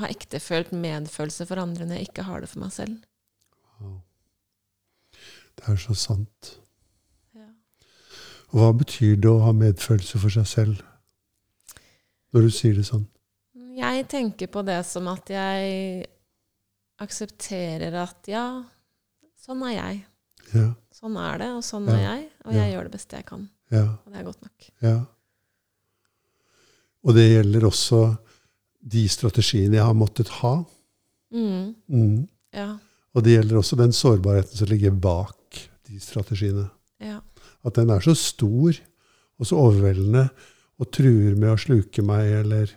ha ektefølt medfølelse for andre når jeg ikke har det for meg selv. Wow. Det er så sant. Ja. Og hva betyr det å ha medfølelse for seg selv? Når du sier det sånn. Jeg tenker på det som at jeg aksepterer at ja, sånn er jeg. Ja, Sånn er det, og sånn Ja. er jeg. Og jeg gjør det beste jeg kan. ja, Og det er godt nok. ja. Og det gjelder også de strategiene jeg har måttet ha. Mm. Mm. Ja. Og det gjelder også den sårbarheten som ligger bak de strategiene. Ja. At den er så stor og så overveldende og truer med å sluke meg eller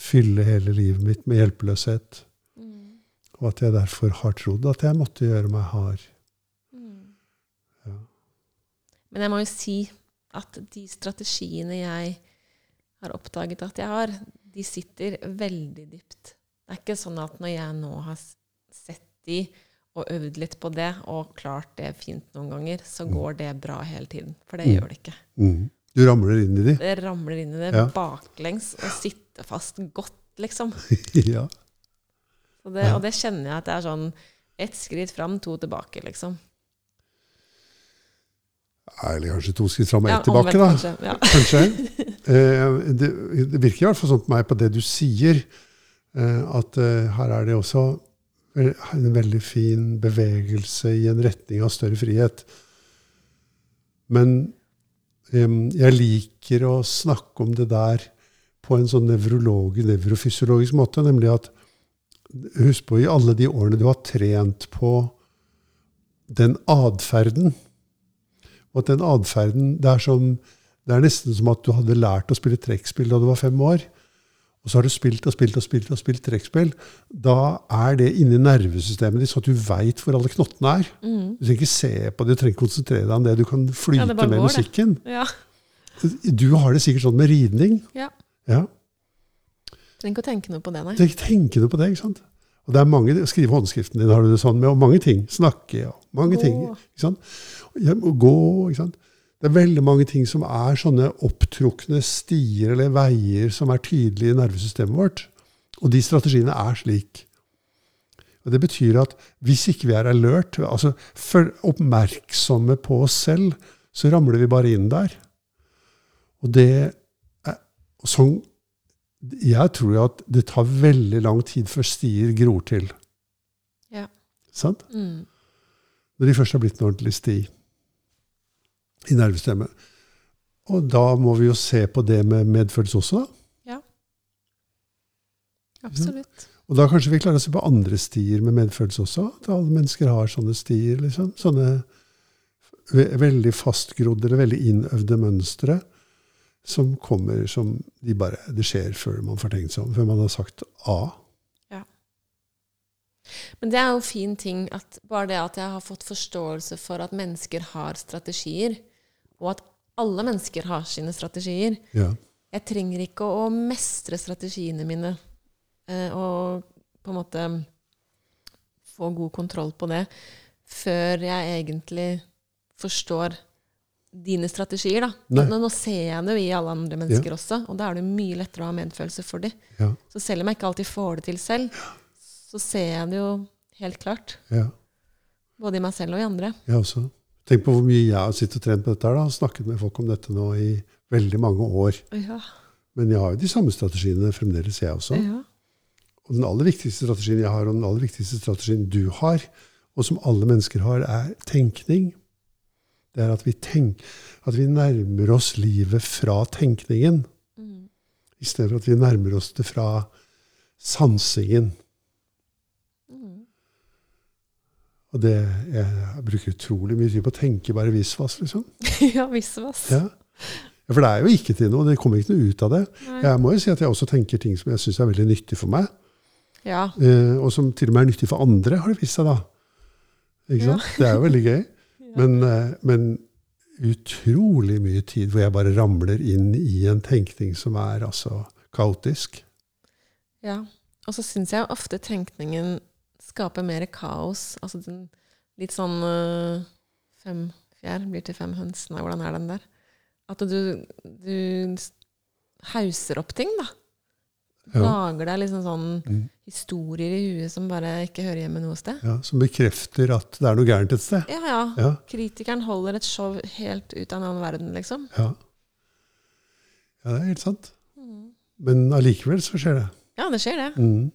fylle hele livet mitt med hjelpeløshet. Mm. Og at jeg derfor har trodd at jeg måtte gjøre meg hard. Mm. Ja. Men jeg må jo si at de strategiene jeg har oppdaget at jeg har, de sitter veldig dypt. Det er ikke sånn at når jeg nå har sett de og øvd litt på det, og klart det fint noen ganger, så går det bra hele tiden. For det Mm. gjør det ikke. Mm. Du ramler inn i det? Det ramler inn i det Ja. baklengs og sitter fast godt, liksom. ja. Og det, og det kjenner jeg at det er sånn ett skritt fram, to tilbake, liksom. Eller kanskje to skritt fram og Ja, tilbake, da. kanskje. Ja. Kanskje. Eh, det, det virker i hvert fall sånn på meg på det du sier, eh, at eh, her er det også en veldig fin bevegelse i en retning av større frihet. Men jeg liker å snakke om det der på en sånn nevrofysiologisk måte, nemlig at Husk på i alle de årene du har trent på den atferden og at den atferden det, det er nesten som at du hadde lært å spille trekkspill da du var fem år. Og så har du spilt og spilt og spilt og spilt trekkspill. Da er det inni nervesystemet ditt, så at du veit hvor alle knottene er. Mm. Du trenger ikke se på det, du trenger ikke konsentrere deg om det. Du kan flyte Ja, med går, musikken. ja. Du har det sikkert sånn med ridning. Ja. Ja. Trenger ikke å tenke noe på det, nei. Trenger ikke tenke noe på det. ikke sant? Og det er mange, Skrive håndskriften din har du det sånn med, og mange ting. Snakke og mange Gå. ting. ikke sant? Gå, ikke sant? Det er veldig mange ting som er sånne opptrukne stier eller veier som er tydelige i nervesystemet vårt. Og de strategiene er slik. Og Det betyr at hvis ikke vi er alert, altså oppmerksomme på oss selv, så ramler vi bare inn der. Og det er sånn Jeg tror at det tar veldig lang tid før stier gror til. Ja. Sant? Mm. Når de først har blitt en ordentlig sti i nervesystemet. Og da må vi jo se på det med medfølelse også. da. Absolutt. Og da kanskje vi klarer å se på andre stier med medfølelse også. At alle mennesker har sånne stier. liksom. Sånne ve veldig fastgrodde eller veldig innøvde mønstre som kommer som de bare, Det skjer før man får tenkt seg om, før man har sagt A. Ja. Men det er jo fin ting at bare det at jeg har fått forståelse for at mennesker har strategier, og at alle mennesker har sine strategier. Ja. Jeg trenger ikke å mestre strategiene mine eh, og på en måte få god kontroll på det før jeg egentlig forstår dine strategier. Da. Nå, nå ser jeg det jo i alle andre mennesker også, og da er det mye lettere å ha medfølelse for dem. Ja. Så selv om jeg ikke alltid får det til selv, så ser jeg det jo helt klart. ja. Både i meg selv og i andre. Jeg også. Tenk på hvor mye jeg har sittet og trent på dette her da, og snakket med folk om dette nå i veldig mange år. Ja. Men jeg har jo de samme strategiene fremdeles, jeg også. ja. Og den aller viktigste strategien jeg har, og den aller viktigste strategien du har, og som alle mennesker har, er tenkning. Det er at vi, tenk, at vi nærmer oss livet fra tenkningen, Mm. istedenfor at vi nærmer oss det fra sansingen. Mm. Og det, jeg bruker utrolig mye tid på å tenke bare visvas, liksom. ja, visvas. Ja. Ja, For det er jo ikke til noe. Det kommer ikke noe ut av det. Nei. Jeg må jo si at jeg også tenker ting som jeg syns er veldig nyttig for meg. Ja. Eh, og som til og med er nyttig for andre, har det vist seg, da. Ikke Ja. sant? Det er jo veldig gøy. Men, eh, men utrolig mye tid hvor jeg bare ramler inn i en tenkning som er altså kaotisk. ja. Og så syns jeg ofte tenkningen skaper mer kaos. Altså den litt sånn øh, fem, fjær blir til fem høns. Nei, hvordan er den der? At du, du hauser opp ting, da. Ja. Lager deg liksom sånn Mm. historier i huet som bare ikke hører hjemme noe sted. Ja, som bekrefter at det er noe gærent et sted. Ja, ja. Ja, Kritikeren holder et show helt ut av en annen verden, liksom. ja. ja det er helt sant. Men allikevel så skjer det. Ja, det skjer, det. Mm.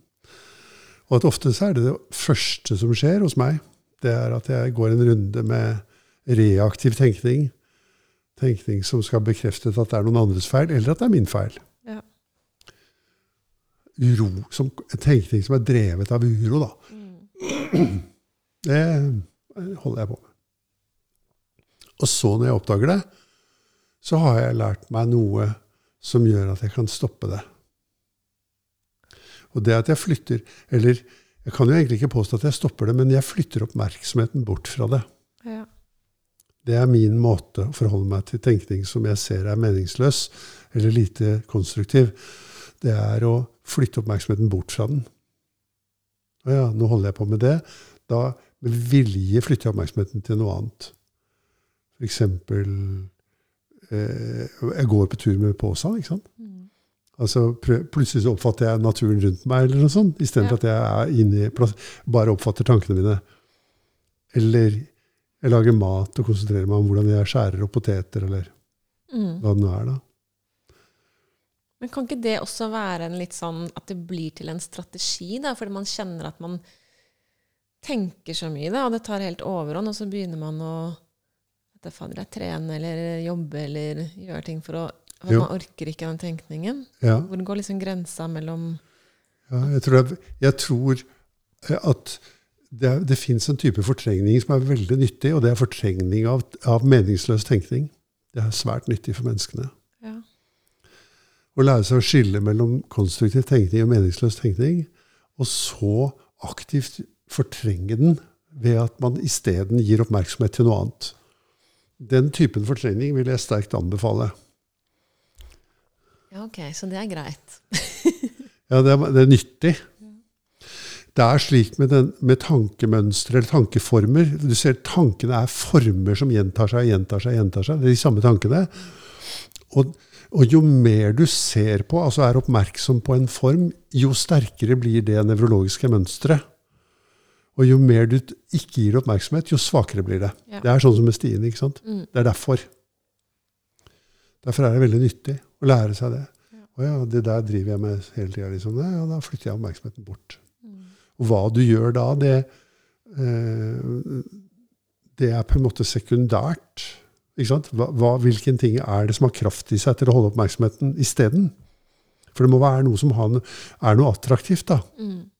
Og at ofte så er det det første som skjer hos meg, det er at jeg går en runde med reaktiv tenkning. Tenkning som skal bekrefte at det er noen andres feil, eller at det er min feil. Ja. Uro, som, en tenkning som er drevet av uro, da. Det holder jeg på med. Og så, når jeg oppdager det, så har jeg lært meg noe som gjør at jeg kan stoppe det. Og det at jeg flytter Eller jeg kan jo egentlig ikke påstå at jeg stopper det, men jeg flytter oppmerksomheten bort fra det. Ja. Det er min måte å forholde meg til tenkning som jeg ser er meningsløs eller lite konstruktiv. Det er å flytte oppmerksomheten bort fra den. Å ja, nå holder jeg på med det. Da med vilje flytter jeg oppmerksomheten til noe annet. For eksempel eh, Jeg går på tur med Påsan, ikke sant? Altså, plutselig så oppfatter jeg naturen rundt meg, eller noe sånt, istedenfor Ja. at jeg er inne i bare oppfatter tankene mine. Eller jeg lager mat og konsentrerer meg om hvordan jeg skjærer opp poteter, eller Mm. hva det nå er, da. Men kan ikke det også være en litt sånn at det blir til en strategi, da? Fordi man kjenner at man tenker så mye, da, og det tar helt overhånd, og så begynner man å fader, trene eller jobbe eller gjøre ting for å for Jo. Man orker ikke den tenkningen. Ja, Hvor går liksom grensa mellom ja jeg tror, jeg, jeg tror eh, at det, det fins en type fortrengning som er veldig nyttig, og det er fortrengning av, av meningsløs tenkning. Det er svært nyttig for menneskene. Ja. Å lære seg å skille mellom konstruktiv tenkning og meningsløs tenkning, og så aktivt fortrenge den ved at man isteden gir oppmerksomhet til noe annet. Den typen fortrengning vil jeg sterkt anbefale. Ja, ok, så det er greit. Ja, det er, det er nyttig. Det er slik med, den, med tankemønstre eller tankeformer. Du ser Tankene er former som gjentar seg, og gjentar seg, gjentar seg. Det er de samme tankene. Og, og jo mer du ser på, altså er oppmerksom på en form, jo sterkere blir det nevrologiske mønsteret. Og jo mer du ikke gir oppmerksomhet, jo svakere blir det. Ja. Det er sånn som med stien. ikke sant? Mm. Det er derfor. Derfor er det veldig nyttig å lære seg det. Å ja, det der driver jeg med hele tida. Liksom. Ja, da flytter jeg oppmerksomheten bort. Og hva du gjør da, det, eh, det er på en måte sekundært. Ikke sant? Hva, hvilken ting er det som har kraft i seg til å holde oppmerksomheten isteden? For det må være noe som har, er noe attraktivt. da. Mm.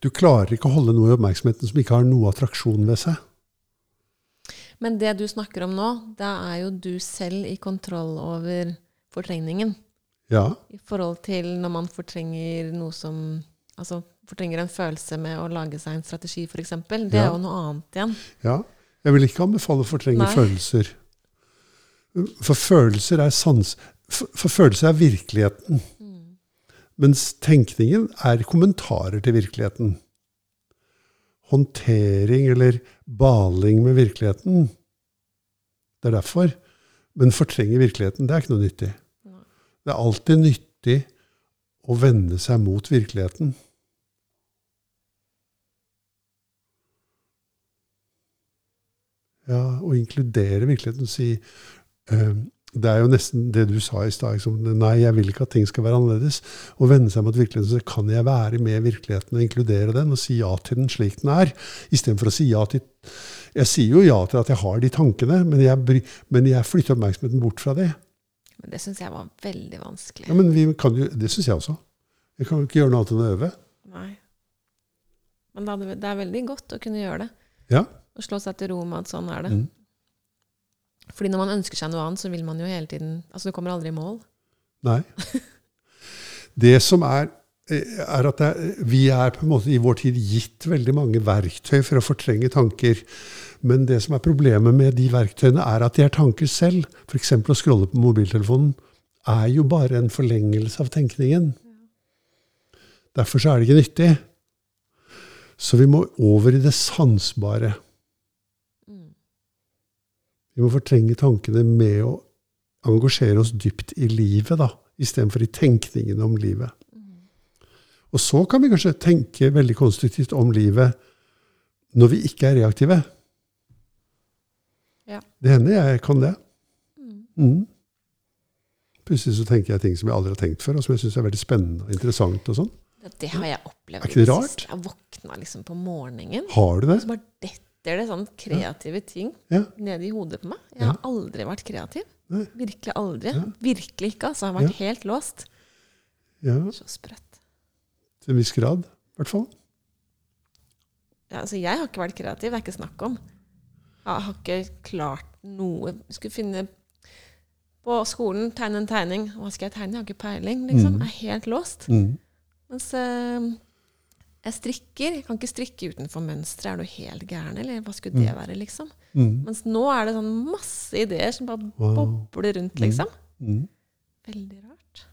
Du klarer ikke å holde noe i oppmerksomheten som ikke har noe attraksjon ved seg. Men det du snakker om nå, da er jo du selv i kontroll over fortrengningen. Ja, I forhold til når man fortrenger noe som Altså fortrenger en følelse med å lage seg en strategi, f.eks. Det Ja. er jo noe annet igjen. ja. Jeg vil ikke anbefale å fortrenge Nei. følelser. For følelser er sans... For, for følelser er virkeligheten. Mens tenkningen er kommentarer til virkeligheten. Håndtering eller baling med virkeligheten. Det er derfor. Men fortrenge virkeligheten, det er ikke noe nyttig. Det er alltid nyttig å vende seg mot virkeligheten. Ja, å inkludere virkeligheten si eh, Det er jo nesten det du sa i stad. Liksom, nei, jeg vil ikke at ting skal være annerledes. Å vende seg mot virkeligheten, så kan jeg være med virkeligheten og inkludere den og si ja til den slik den er, istedenfor å si ja til Jeg sier jo ja til at jeg har de tankene, men jeg, men jeg flytter oppmerksomheten bort fra det. Men det syns jeg var veldig vanskelig. Ja, men vi kan jo, Det syns jeg også. Jeg kan jo ikke gjøre noe annet enn å øve. Nei. Men det, er veldig godt å kunne gjøre det. Ja. Å slå seg til ro med at sånn er det. Mm. Fordi når man ønsker seg noe annet, så vil man jo hele tiden Altså, du kommer aldri i mål. Nei. Det som er, eh, er at er- vi er på en måte i vår tid gitt veldig mange verktøy for å fortrenge tanker. Men det som er problemet med de verktøyene, er at de er tanker selv. F.eks. å scrolle på mobiltelefonen er jo bare en forlengelse av tenkningen. Derfor så er det ikke nyttig. Så vi må over i det sansbare. Vi må fortrenge tankene med å engasjere oss dypt i livet, da, istedenfor i tenkningen om livet. Og så kan vi kanskje tenke veldig konstruktivt om livet når vi ikke er reaktive. Ja. Det hender jeg kan det. Mm. Mm. Plutselig så tenker jeg ting som jeg aldri har tenkt før, og som jeg syns er veldig spennende og interessant. og sånn. Det, det har jeg opplevd. Er ikke det rart? Jeg våkna liksom på morgenen, Har du det? og så bare detter det sånn kreative ting Ja. nede i hodet på meg. Jeg har aldri vært kreativ. Nei. Virkelig aldri. Virkelig ikke. altså. Jeg har vært helt låst. Ja, Så sprøtt. til en viss grad, i hvert fall. Ja, altså, jeg har ikke vært kreativ. Det er ikke snakk om. Jeg har ikke klart noe. Jeg skulle finne på skolen, tegne en tegning. Hva skal jeg tegne? Jeg har ikke peiling. liksom. Mm. Jeg er helt låst. Mm. Mens eh, jeg strikker. Jeg kan ikke strikke utenfor mønsteret. Er du helt gæren, eller hva skulle det være? liksom? Mm. Mens nå er det sånn masse ideer som bare Wow. bobler rundt, liksom. Mm. Veldig rart.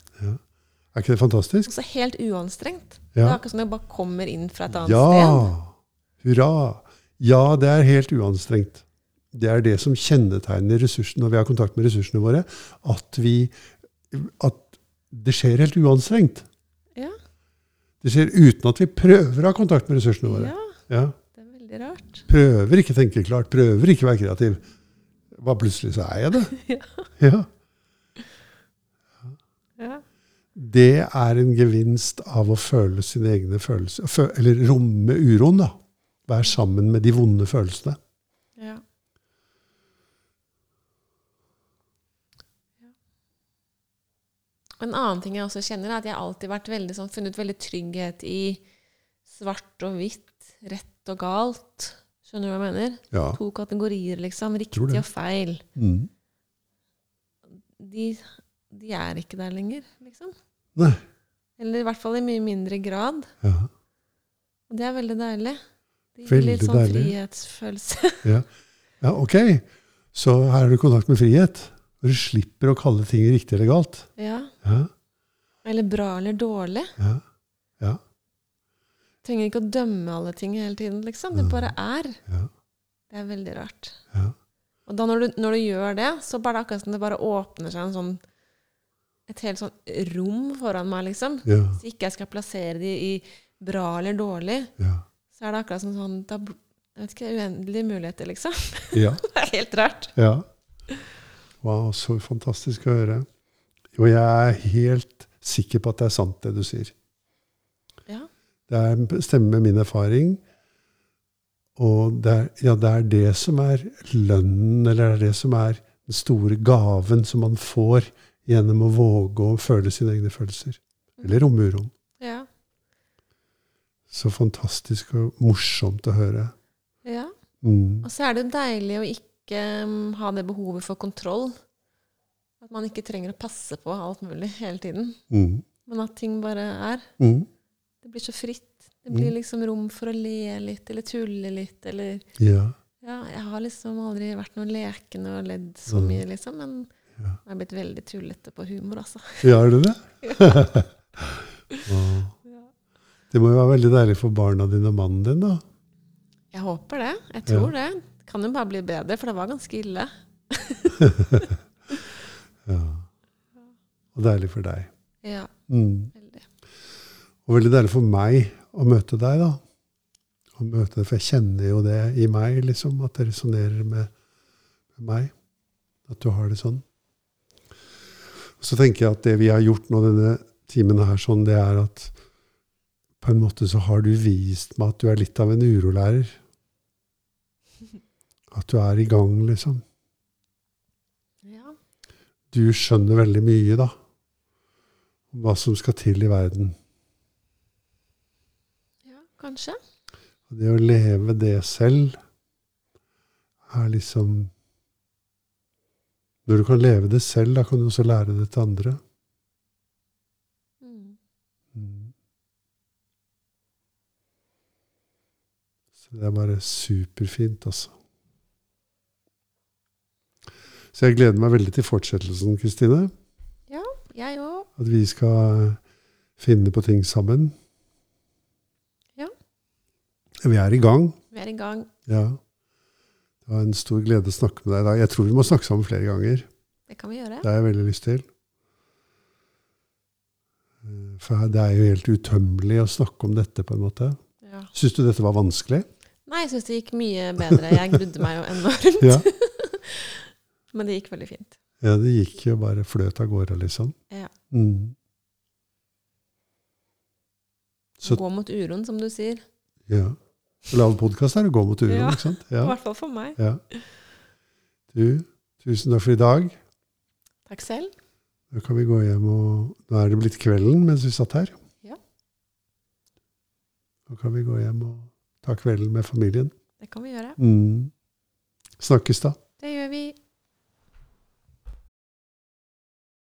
Er ikke det fantastisk? Også helt uanstrengt. Det er Ja. akkurat som det bare kommer inn fra et annet Ja! sted. Hurra! Ja, det er helt uanstrengt. Det er det som kjennetegner ressursene når vi har kontakt med ressursene våre. At, vi, at det skjer helt uanstrengt. Det skjer uten at vi prøver å ha kontakt med ressursene våre. ja, Ja. det er veldig rart. Prøver ikke tenke klart, prøver ikke være kreativ. Hva plutselig så er jeg det. Ja. Ja. Det er en gevinst av å føle sine egne følelser. Eller romme uroen, da. Være sammen med de vonde følelsene. Ja. En annen ting jeg også kjenner, er at jeg har alltid har veldig, sånn, funnet veldig trygghet i svart og hvitt, rett og galt. Skjønner du hva jeg mener? Ja. To kategorier, liksom. Riktig og feil. Mm. De, de er ikke der lenger, liksom. Nei. Eller i hvert fall i mye mindre grad. Ja. Og det er veldig deilig. Det gir Veldig litt sånn deilig. frihetsfølelse. ja, ok. Så her har du kontakt med frihet. Når du slipper å kalle ting riktig eller galt. ja. Ja. Eller bra eller dårlig. Ja. Ja. Trenger ikke å dømme alle ting hele tiden, liksom. Det bare er. Ja. Det er veldig rart. Ja. Og da når du, når du gjør det, så bare det akkurat som det bare åpner seg en sånn et helt sånn rom foran meg, liksom. Ja. Hvis ikke jeg skal plassere de i bra eller dårlig, Ja. så er det akkurat som sånn da, jeg vet ikke, Uendelige muligheter, liksom. ja. Det er helt rart. ja. Wow, så fantastisk å høre. Og jeg er helt sikker på at det er sant, det du sier. Ja. Det er, stemmer med min erfaring. Og det er, ja, det er det som er lønnen, eller det er det som er den store gaven som man får gjennom å våge å føle sine egne følelser. Eller romme uroen. Ja. Så fantastisk og morsomt å høre. ja. Mm. Og så er det deilig å ikke mm, ha det behovet for kontroll. At man ikke trenger å passe på alt mulig hele tiden. Mm. Men at ting bare er. Mm. Det blir så fritt. Det blir Mm. liksom rom for å le litt, eller tulle litt, eller Ja. Ja, jeg har liksom aldri vært noe lekende og ledd så Mm. mye, liksom. Men Ja. jeg er blitt veldig tullete på humor, altså. Ja, er det det? ja. Det må jo være veldig deilig for barna dine og mannen din, da. Jeg håper det. Jeg tror det. Kan jo bare bli bedre, for det var ganske ille. Ja. Og deilig for deg. Ja, Mm. veldig. Og veldig deilig for meg å møte deg, da. Å møte deg, For jeg kjenner jo det i meg, liksom, at det resonnerer med, med meg. At du har det sånn. Og så tenker jeg at det vi har gjort nå denne timen her, sånn, det er at på en måte så har du vist meg at du er litt av en urolærer. At du er i gang, liksom. Du skjønner veldig mye, da. Om hva som skal til i verden. ja, kanskje. Det å leve det selv er liksom Når du kan leve det selv, da kan du også lære det til andre. Mm. Mm. Så det er bare superfint, altså. Så jeg gleder meg veldig til fortsettelsen, Kristine. Ja, Jeg òg. At vi skal finne på ting sammen. Ja. Vi er i gang. Vi er i gang. Ja. Det var en stor glede å snakke med deg i dag. Jeg tror vi må snakke sammen flere ganger. Det kan vi gjøre. Det har jeg veldig lyst til. Eh, For det er jo helt utømmelig å snakke om dette, på en måte. Ja. Syns du dette var vanskelig? Nei, jeg syns det gikk mye bedre. Jeg grudde meg jo enormt. Ja. Men det gikk veldig fint. ja, det gikk jo bare fløt av gårde, liksom. Ja. Mm. Så, Gå mot uroen, som du sier. ja. Å lage podkast er å gå mot uroen, Ja. ikke sant? Ja. I hvert fall for meg. ja. Du, tusen takk for i dag. Takk selv. Da kan vi gå hjem og Nå er det blitt kvelden mens vi satt her. Ja. Nå kan vi gå hjem og ta kvelden med familien. Det kan vi gjøre. Mm. Snakkes da.